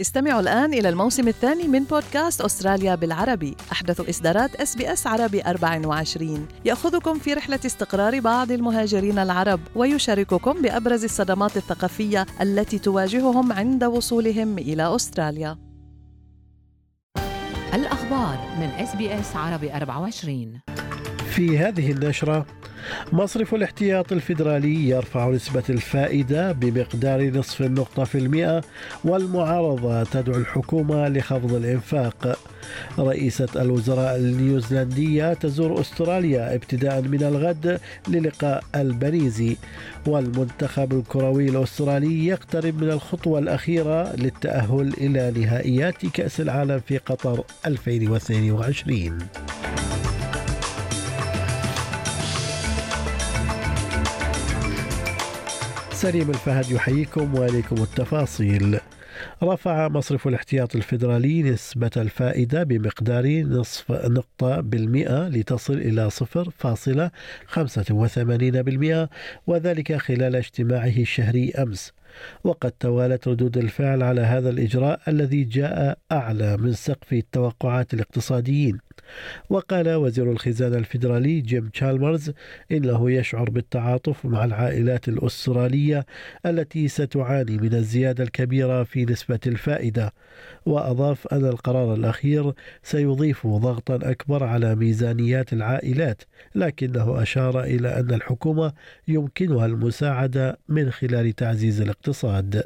استمعوا الآن إلى الموسم الثاني من بودكاست أستراليا بالعربي. أحدث إصدارات إس بي إس عربي 24 يأخذكم في رحلة استقرار بعض المهاجرين العرب ويشارككم بأبرز الصدمات الثقافية التي تواجههم عند وصولهم إلى أستراليا. الأخبار من إس بي إس عربي 24 في هذه النشرة مصرف الاحتياط الفيدرالي يرفع نسبة الفائدة بمقدار نصف النقطة في المئة والمعارضة تدعو الحكومة لخفض الإنفاق. رئيسة الوزراء النيوزيلندية تزور أستراليا ابتداء من الغد للقاء البريزي والمنتخب الكروي الأسترالي يقترب من الخطوة الأخيرة للتأهل إلى نهائيات كأس العالم في قطر 2022 سليم الفهد يحييكم وإليكم التفاصيل. رفع مصرف الاحتياط الفيدرالي نسبة الفائدة بمقدار نصف نقطة بالمئة لتصل إلى صفر فاصلة خمسة وثمانين بالمئة وذلك خلال اجتماعه الشهري أمس. وقد توالت ردود الفعل على هذا الإجراء الذي جاء أعلى من سقف التوقعات الاقتصاديين. وقال وزير الخزانة الفيدرالي جيم تشالمرز إنه يشعر بالتعاطف مع العائلات الأسترالية التي ستعاني من الزيادة الكبيرة في نسبة الفائدة. وأضاف أن القرار الأخير سيضيف ضغطا أكبر على ميزانيات العائلات لكنه أشار إلى أن الحكومة يمكنها المساعدة من خلال تعزيز الاقتصاد.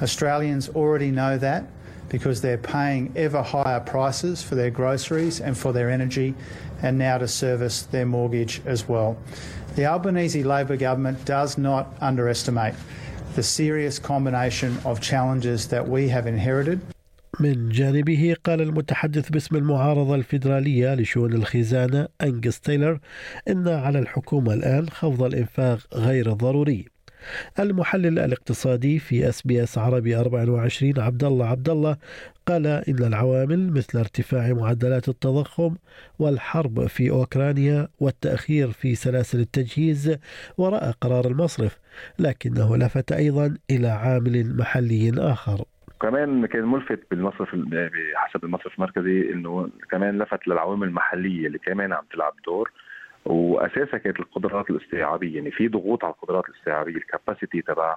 Australians already know that. Because they're paying ever higher prices for their groceries and for their energy and now to service their mortgage as well. The Albanese Labor government does not underestimate the serious combination of challenges that we have inherited. من جانبه قال المتحدث باسم المعارضة الفيدرالية لشؤون الخزانة أنجس تايلر إن على الحكومة الآن خفض الإنفاق غير الضروري المحلل الاقتصادي في اس بي اس عربي 24 عبد الله عبد الله قال إن العوامل مثل ارتفاع معدلات التضخم والحرب في أوكرانيا والتأخير في سلاسل التجهيز وراء قرار المصرف لكنه لفت أيضا إلى عامل محلي آخر. كمان كان ملفت بالمصرف بحسب المصرف المركزي إنه كمان لفت للعوامل المحلية اللي كمان عم تلعب دور. واساسها كانت القدرات الاستيعابية يعني في ضغوط على القدرات الاستيعابية الكاباسيتي تبع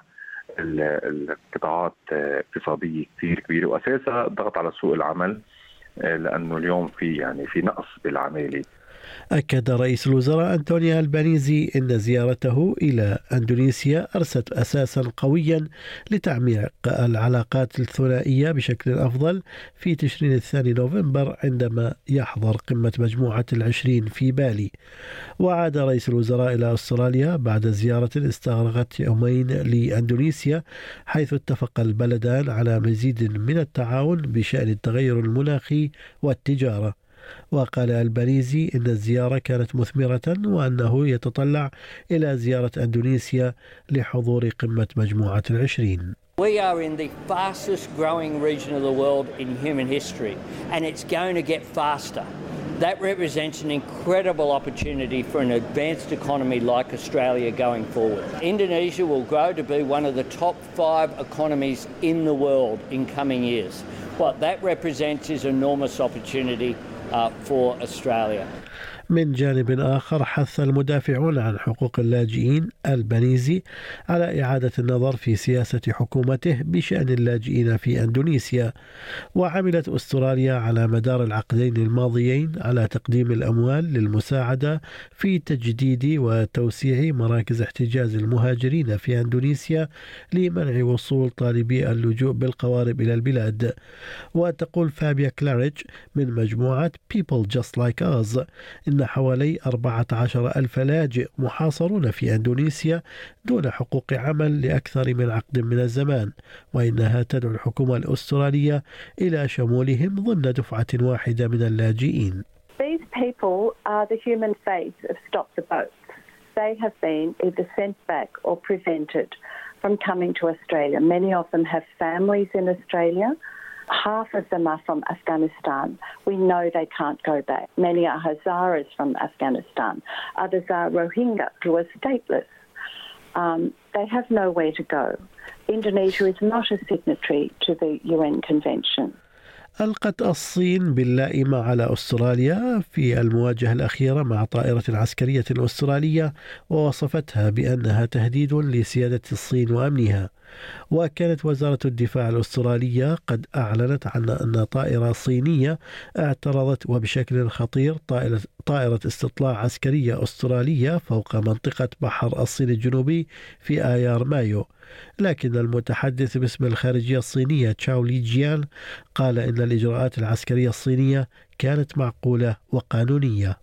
القطاعات اقتصادية كثير كبيرة واساسها ضغط على سوق العمل لأنه اليوم في يعني في نقص بالعمالة. أكد رئيس الوزراء أنطونيو ألبانيزي أن زيارته إلى أندونيسيا أرست أساسا قويا لتعميق العلاقات الثنائية بشكل أفضل في تشرين الثاني نوفمبر عندما يحضر قمة مجموعة العشرين في بالي. وعاد رئيس الوزراء إلى أستراليا بعد زيارة استغرقت يومين لأندونيسيا حيث اتفق البلدان على مزيد من التعاون بشأن التغير المناخي والتجارة. وقال الباريزي إن الزيارة كانت مثمرة وأنه يتطلع إلى زيارة أندونيسيا لحضور قمة مجموعة العشرين We are in the fastest growing region of the world in human history, and it's going to get faster. That represents an incredible opportunity for an advanced economy like Australia going forward. Indonesia will grow to be one of the top five economies in the world in coming years. What that represents is enormous opportunity uh, for Australia. من جانب آخر حث المدافعون عن حقوق اللاجئين البنيزي على إعادة النظر في سياسة حكومته بشأن اللاجئين في أندونيسيا وعملت أستراليا على مدار العقدين الماضيين على تقديم الأموال للمساعدة في تجديد وتوسيع مراكز احتجاز المهاجرين في أندونيسيا لمنع وصول طالبي اللجوء بالقوارب إلى البلاد. وتقول فابيا كلاريج من مجموعة People Just Like Us إن حوالي 14 ألف لاجئ محاصرون في أندونيسيا دون حقوق عمل لأكثر من عقد من الزمان وإنها تدعو الحكومة الأسترالية إلى شمولهم ضمن دفعة واحدة من اللاجئين These people are the human face of Stop the Boats. They have been either sent back or prevented from coming to Australia. Many of them have families in Australia. Half of them are from Afghanistan. We know they can't go back. Many are Hazaras from Afghanistan. Others are Rohingya who are stateless. Um, they have nowhere to go. Indonesia is not a signatory to the UN Convention. ألقت الصين باللائمة على أستراليا في المواجهة الأخيرة مع طائرة عسكرية أسترالية ووصفتها بأنها تهديد لسيادة الصين وأمنها وكانت وزارة الدفاع الأسترالية قد أعلنت عن أن طائرة صينية اعترضت وبشكل خطير طائرة, طائرة استطلاع عسكرية أسترالية فوق منطقة بحر الصين الجنوبي في آيار مايو لكن المتحدث باسم الخارجية الصينية تشاو لي جيان قال إن الإجراءات العسكرية الصينية كانت معقولة وقانونية.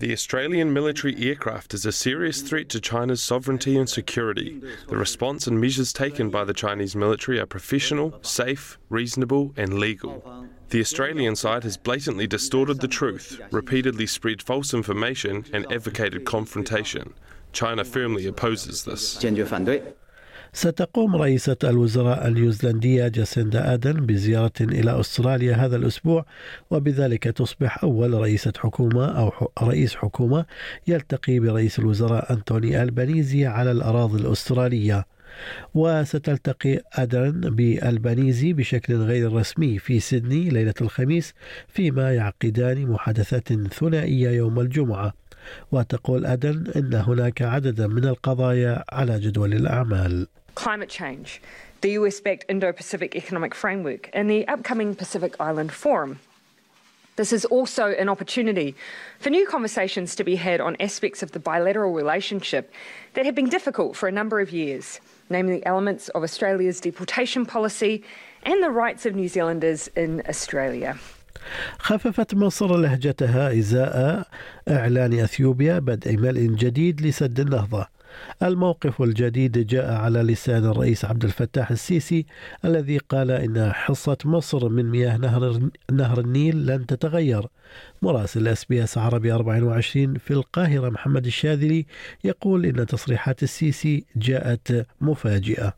The Australian military aircraft is a serious threat to China's sovereignty and security. The response and measures taken by the Chinese military are professional, safe, reasonable, and legal. The Australian side has blatantly distorted the truth, repeatedly spread false information, and advocated confrontation. China firmly opposes this. ستقوم رئيسة الوزراء النيوزيلندية جاسيندا آدن بزيارة إلى أستراليا هذا الأسبوع وبذلك تصبح أول رئيسة حكومة أو رئيس حكومة يلتقي برئيس الوزراء أنتوني ألبانيزي على الأراضي الأسترالية. وستلتقي أدرن بألبانيزي بشكل غير رسمي في سيدني ليلة الخميس فيما يعقدان محادثات ثنائية يوم الجمعة. وتقول أدن أن هناك عددا من القضايا على جدول الأعمال. climate change, the US backed Indo Pacific Economic Framework, and the upcoming Pacific Island Forum. This is also an opportunity for new conversations to be had on aspects of the bilateral relationship that have been difficult for a number of years, namely elements of Australia's deportation policy and the rights of New Zealanders in Australia. خففت مصر لهجتها إزاء إعلان أثيوبيا بدء ملء جديد لسد النهضة الموقف الجديد جاء على لسان الرئيس عبد الفتاح السيسي الذي قال إن حصة مصر من مياه نهر, نهر النيل لن تتغير. مراسل اس بي اس عربي 24 في القاهرة محمد الشاذلي يقول إن تصريحات السيسي جاءت مفاجئة.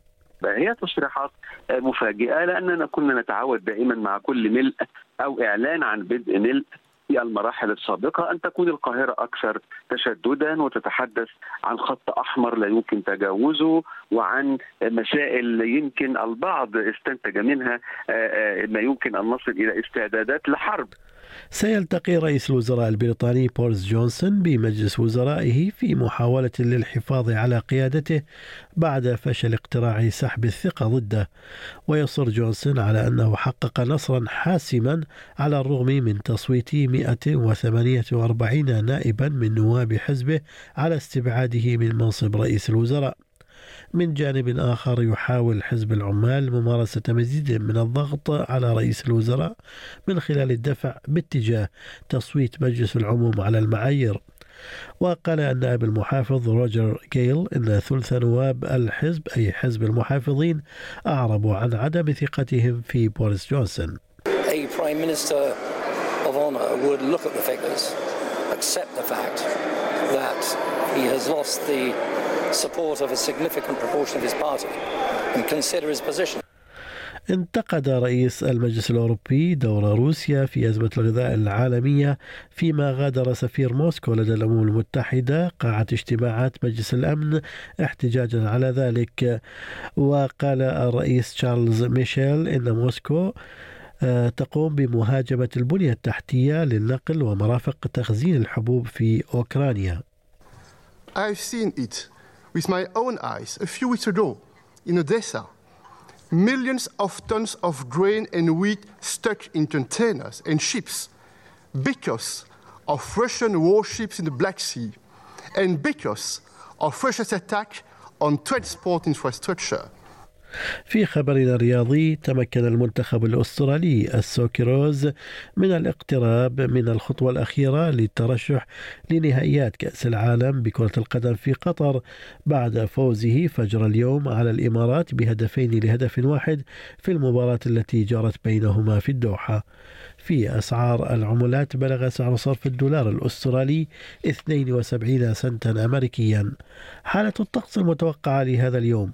هي تصريحات مفاجئة لأننا كنا نتعود دائما مع كل ملء أو إعلان عن بدء ملء في المراحل السابقة أن تكون القاهرة أكثر تشددا وتتحدث عن خط أحمر لا يمكن تجاوزه وعن مسائل يمكن البعض استنتج منها ما يمكن أن نصل إلى استعدادات لحرب. سيلتقي رئيس الوزراء البريطاني بوريس جونسون بمجلس وزرائه في محاولة للحفاظ على قيادته بعد فشل اقتراع سحب الثقة ضده. ويصر جونسون على أنه حقق نصرا حاسما على الرغم من تصويت 148 نائبا من نواب حزبه على استبعاده من منصب رئيس الوزراء. من جانب آخر يحاول حزب العمال ممارسة مزيد من الضغط على رئيس الوزراء من خلال الدفع باتجاه تصويت مجلس العموم على المعايير. وقال النائب المحافظ روجر جيل أن ثلث نواب الحزب أي حزب المحافظين أعربوا عن عدم ثقتهم في بوريس جونسون. A Prime Minister of honour would look at the figures, accept the fact that he has lost the support of a significant proportion of his party and consider his position. انتقد رئيس المجلس الأوروبي دور روسيا في أزمة الغذاء العالمية فيما غادر سفير موسكو لدى الأمم المتحدة قاعة اجتماعات مجلس الأمن احتجاجا على ذلك وقال الرئيس تشارلز ميشيل إن موسكو تقوم بمهاجمة البنية التحتية للنقل ومرافق تخزين الحبوب في أوكرانيا. I've seen it with my own eyes a few weeks ago in Odessa. Millions of tons of grain and wheat stuck in containers and ships because of Russian warships in the Black Sea and because of Russia's attack on transport infrastructure. في خبرنا الرياضي تمكن المنتخب الأسترالي السوكيروز من الاقتراب من الخطوة الأخيرة للترشح لنهائيات كأس العالم بكرة القدم في قطر بعد فوزه فجر اليوم على الإمارات بهدفين لهدف واحد في المباراة التي جرت بينهما في الدوحة. في أسعار العملات بلغ سعر صرف الدولار الأسترالي 72 سنتا أمريكيا. حالة الطقس المتوقعة لهذا اليوم.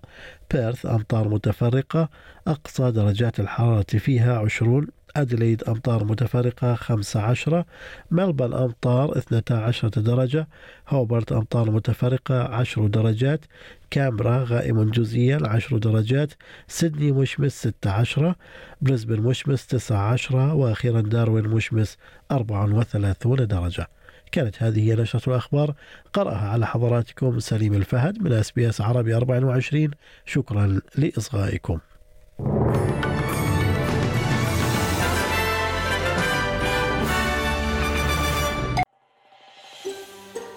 بيرث أمطار متفرقة أقصى درجات الحرارة فيها 20 أدليد أمطار متفرقة 15 ملبن أمطار 12 درجة هوبرت أمطار متفرقة 10 درجات كامبرا غائم جزئيا 10 درجات سيدني مشمس 16 بريسبن مشمس 19 وأخيرا داروين مشمس 34 درجة. كانت هذه هي نشرة الأخبار. قرأها على حضراتكم سليم الفهد من SBS عربي 24 شكرا لإصغائكم.